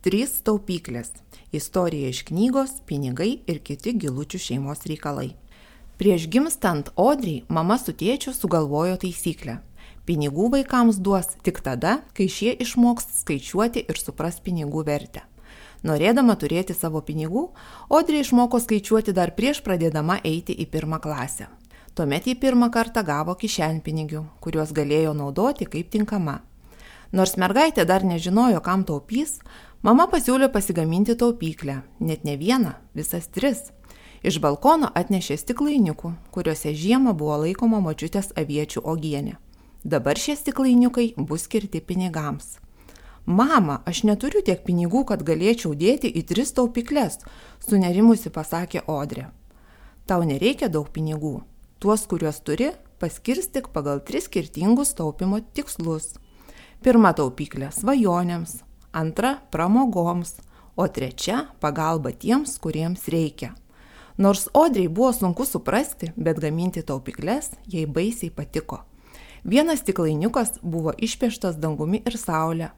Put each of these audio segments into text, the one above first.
Trys taupyklės. Istorija iš knygos, pinigai ir kiti gilučių šeimos reikalai. Prieš gimstant Odriai mama su tėčiu sugalvojo taisyklę. Pinigų vaikams duos tik tada, kai šie išmoks skaičiuoti ir supras pinigų vertę. Norėdama turėti savo pinigų, Odrė išmoko skaičiuoti dar prieš pradėdama eiti į pirmą klasę. Tuomet į pirmą kartą gavo kišenpinigių, kuriuos galėjo naudoti kaip tinkama. Nors mergaitė dar nežinojo, kam taupys, Mama pasiūlė pasigaminti taupyklę, net ne vieną, visas tris. Iš balkono atnešė stiklainiukų, kuriuose žiemą buvo laikoma močiutės aviečių ogienė. Dabar šie stiklainiukai bus skirti pinigams. Mama, aš neturiu tiek pinigų, kad galėčiau dėti į tris taupyklės, sunerimusi pasakė Odrė. Tau nereikia daug pinigų. Tuos, kuriuos turi, paskirstik pagal tris skirtingus taupimo tikslus. Pirma taupyklė - svajonėms, antra pramogoms, o trečia pagalba tiems, kuriems reikia. Nors Odriai buvo sunku suprasti, bet gaminti taupikles jai baisiai patiko. Vienas stiklainiukas buvo išpieštas dangumi ir saulė.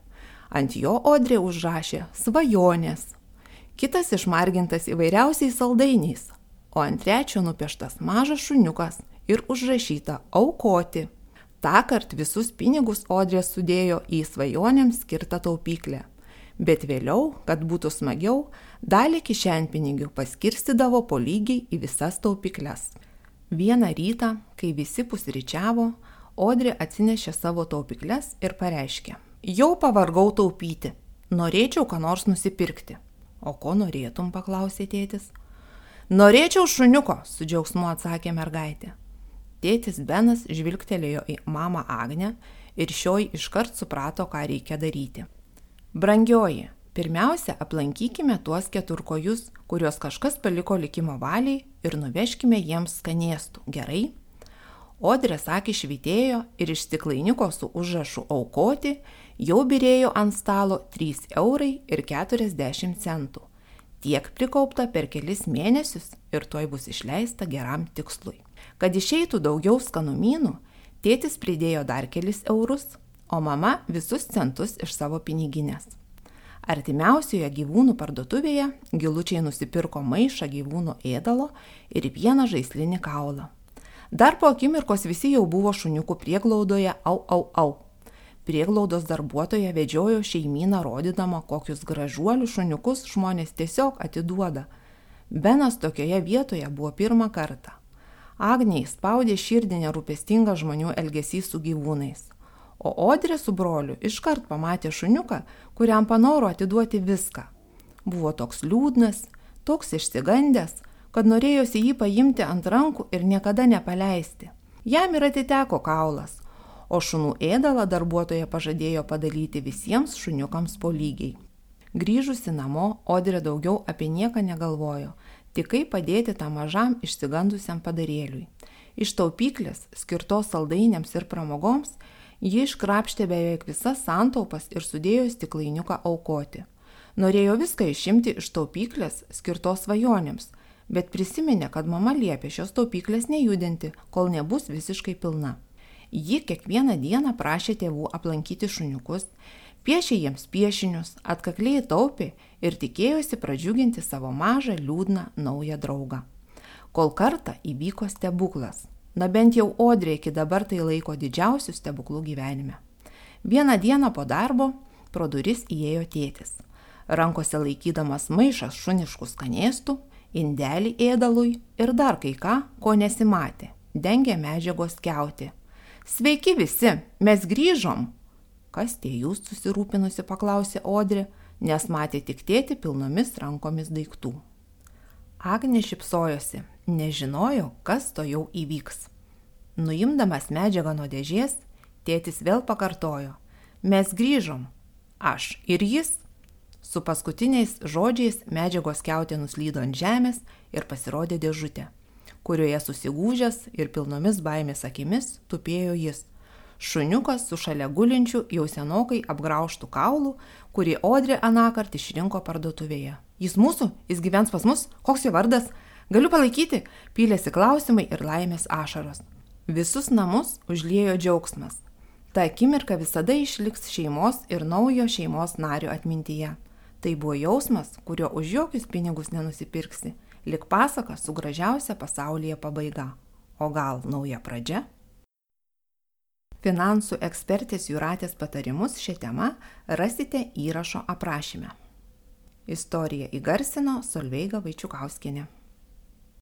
Ant jo Odrė užrašė svajonės. Kitas išmargintas įvairiausiais saldainiais, o ant trečio nupieštas mažas šuniukas ir užrašyta aukoti. Ta kart visus pinigus Odrė sudėjo į svajonėms skirtą taupyklę. Bet vėliau, kad būtų smagiau, dalį kišenpinigių paskirstydavo po lygiai į visas taupykles. Vieną rytą, kai visi pusryčiavo, Odrė atsinešė savo taupykles ir pareiškė, jau pavargau taupyti, norėčiau ką nors nusipirkti. O ko norėtum, paklausė tėtis. Norėčiau šuniuko, su džiaugsmu atsakė mergaitė. Tėtis Benas žvilgtelėjo į mamą Agnę ir šioji iškart suprato, ką reikia daryti. Brangioji, pirmiausia, aplankykime tuos keturkojus, kuriuos kažkas paliko likimo valiai ir nuveškime jiems skanėstų, gerai? Odrė sakė švitėjo ir iš stiklainiuko su užrašu aukoti jau birėjo ant stalo 3 eurai ir 40 centų. Tiek prikaupta per kelis mėnesius ir tuoj bus išleista geram tikslui. Kad išeitų daugiau skanumynų, tėtis pridėjo dar kelis eurus, o mama visus centus iš savo piniginės. Artimiausioje gyvūnų parduotuvėje gilučiai nusipirko maišą gyvūnų ėdalo ir vieną žaislinį kaulą. Dar po akimirkos visi jau buvo šuniukų prieglaudoje au au au. Prieglaudos darbuotoja vedžiojo šeimyną rodydama, kokius gražuolius šuniukus žmonės tiesiog atiduoda. Benas tokioje vietoje buvo pirmą kartą. Agniai spaudė širdį nerūpestingas žmonių elgesys su gyvūnais. O Odrė su broliu iškart pamatė šuniuką, kuriam panoro atiduoti viską. Buvo toks liūdnas, toks išsigandęs, kad norėjosi jį paimti ant rankų ir niekada nepaleisti. Jam ir atiteko kaulas, o šunų ėdalą darbuotoja pažadėjo padalyti visiems šuniukams po lygiai. Grįžusi namo, Odrė daugiau apie nieką negalvojo, tik kaip padėti tam mažam išsigandusiam padarėliui. Iš taupyklės, skirtos saldainiams ir pramogoms, ji iškrapštė beveik visas santaupas ir sudėjo stiklainiuką aukoti. Norėjo viską išimti iš taupyklės, skirtos svajonėms, bet prisiminė, kad mama liepė šios taupyklės nejudinti, kol nebus visiškai pilna. Ji kiekvieną dieną prašė tėvų aplankyti šuniukus, piešė jiems piešinius, atkakliai taupė ir tikėjosi pradžiuginti savo mažą liūdną naują draugą. Kol kartą įvyko stebuklas. Na bent jau Odrė iki dabar tai laiko didžiausių stebuklų gyvenime. Vieną dieną po darbo pro duris įėjo tėtis. Rankose laikydamas maišas šuniškų skanėstų, indelį ėdalui ir dar kai ką, ko nesimatė. Dengė medžiagos keuti. Sveiki visi, mes grįžom. Kas tie jūs susirūpinusi, paklausė Odrė nes matė tik tėti pilnomis rankomis daiktų. Agnė šipsojosi, nežinojo, kas to jau įvyks. Nuimdamas medžiagą nuo dėžės, tėtis vėl pakartojo, mes grįžom, aš ir jis. Su paskutiniais žodžiais medžiagos keutė nuslydo ant žemės ir pasirodė dėžutė, kurioje susigūžęs ir pilnomis baimės akimis tupėjo jis šuniukas su šalia gulinčiu jau senokai apgrauštų kaulų, kurį Odrė anakart išrinko parduotuvėje. Jis mūsų, jis gyvens pas mus, koks jo vardas, galiu palaikyti, pylėsi klausimai ir laimės ašaros. Visus namus užliejo džiaugsmas. Ta akimirka visada išliks šeimos ir naujo šeimos nario atmintyje. Tai buvo jausmas, kurio už jokius pinigus nenusipirksi, lik pasaka su gražiausia pasaulyje pabaiga. O gal nauja pradžia? Finansų ekspertės Juratės patarimus šią temą rasite įrašo aprašyme. Istoriją įgarsino Solveiga Vaičiukauskienė.